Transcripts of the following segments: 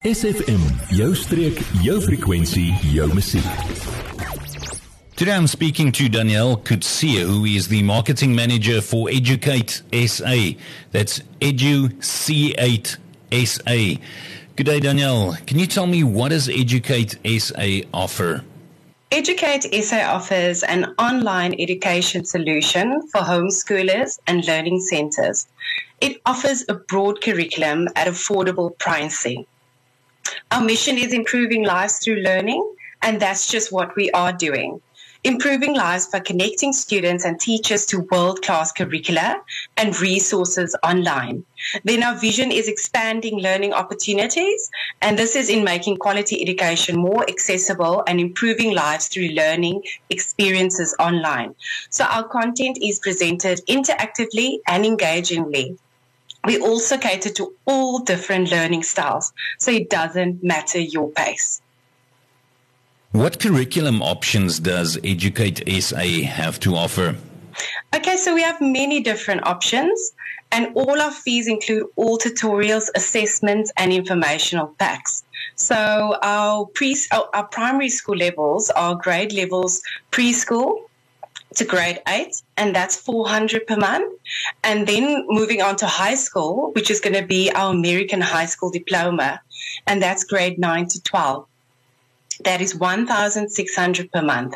SFM, jou streek, jou frekwensie, jou musiek. Today I'm speaking to Danielle Kutsia, who is the marketing manager for Educ8 SA. That's Edu C8 SA. Good day, Danielle. Can you tell me what does Educ8 SA offer? Educ8 SA offers an online education solution for homeschoolers and learning centers. It offers a broad curriculum at affordable pricing. Our mission is improving lives through learning, and that's just what we are doing. Improving lives by connecting students and teachers to world class curricula and resources online. Then our vision is expanding learning opportunities, and this is in making quality education more accessible and improving lives through learning experiences online. So our content is presented interactively and engagingly we also cater to all different learning styles, so it doesn't matter your pace. What curriculum options does Educ8 SA have to offer? Okay, so we have many different options, and all our fees include all tutorials, assessments, and informational packs. So our pre our primary school levels are grade levels preschool, to grade eight, and that's 400 per month. And then moving on to high school, which is going to be our American high school diploma, and that's grade nine to 12. That is 1,600 per month.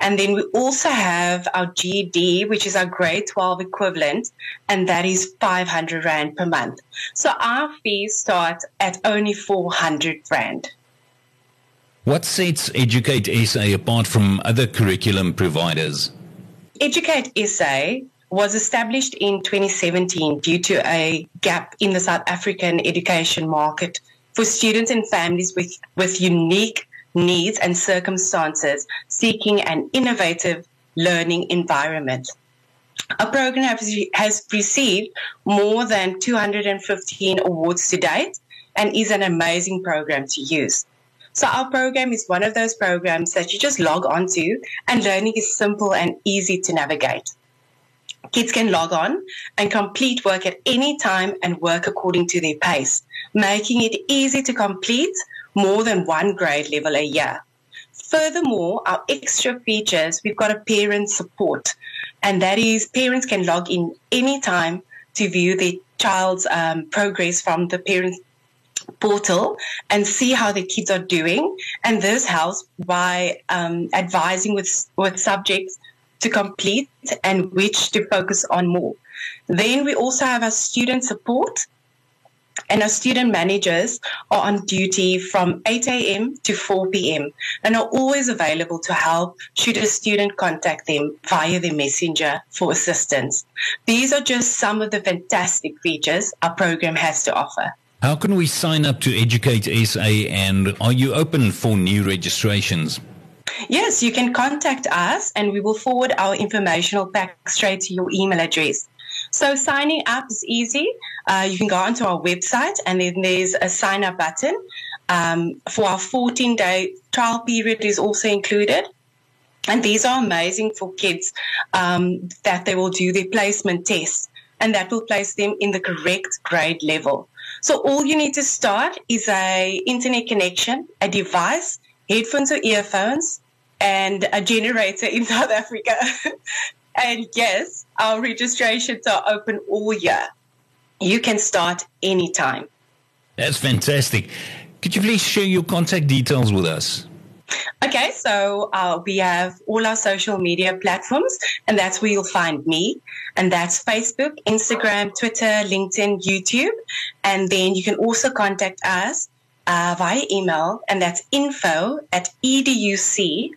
And then we also have our GED, which is our grade 12 equivalent, and that is 500 Rand per month. So our fees start at only 400 Rand. What sets Educ8 SA apart from other curriculum providers? Educ8 SA was established in 2017 due to a gap in the South African education market for students and families with, with unique needs and circumstances seeking an innovative learning environment. Our program has, has received more than 215 awards to date and is an amazing program to use. So our program is one of those programs that you just log onto and learning is simple and easy to navigate. Kids can log on and complete work at any time and work according to their pace, making it easy to complete more than one grade level a year. Furthermore, our extra features, we've got a parent support, and that is parents can log in anytime to view their child's um, progress from the parent portal and see how the kids are doing. And this helps by um, advising with, with subjects to complete and which to focus on more. Then we also have our student support and our student managers are on duty from 8 a.m. to 4 p.m. and are always available to help should a student contact them via the messenger for assistance. These are just some of the fantastic features our program has to offer. How can we sign up to Educ8 SA and are you open for new registrations? Yes, you can contact us and we will forward our informational pack straight to your email address. So signing up is easy. Uh, you can go onto our website and then there's a sign up button. Um, for our 14 day trial period is also included. And these are amazing for kids um, that they will do their placement tests and that will place them in the correct grade level. So all you need to start is a internet connection, a device, headphones or earphones, and a generator in South Africa. and yes, our registrations are open all year. You can start anytime. That's fantastic. Could you please share your contact details with us? Okay, so uh, we have all our social media platforms, and that's where you'll find me. And that's Facebook, Instagram, Twitter, LinkedIn, YouTube. And then you can also contact us uh, via email, and that's info at educ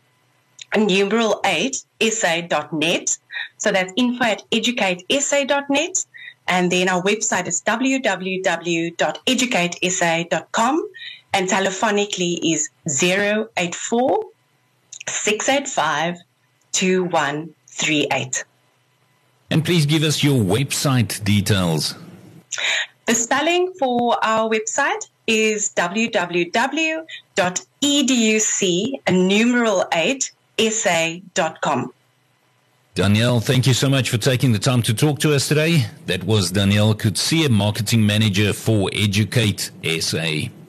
numeral 8 sa.net. So that's info at educatesa.net. And then our website is www.educatesa.com and telephonically is 084 685 2138. And please give us your website details. The spelling for our website is www.educ numeral 8 sa.com. Danielle, thank you so much for taking the time to talk to us today. That was Danielle Kutsia, Marketing Manager for Educ8 SA.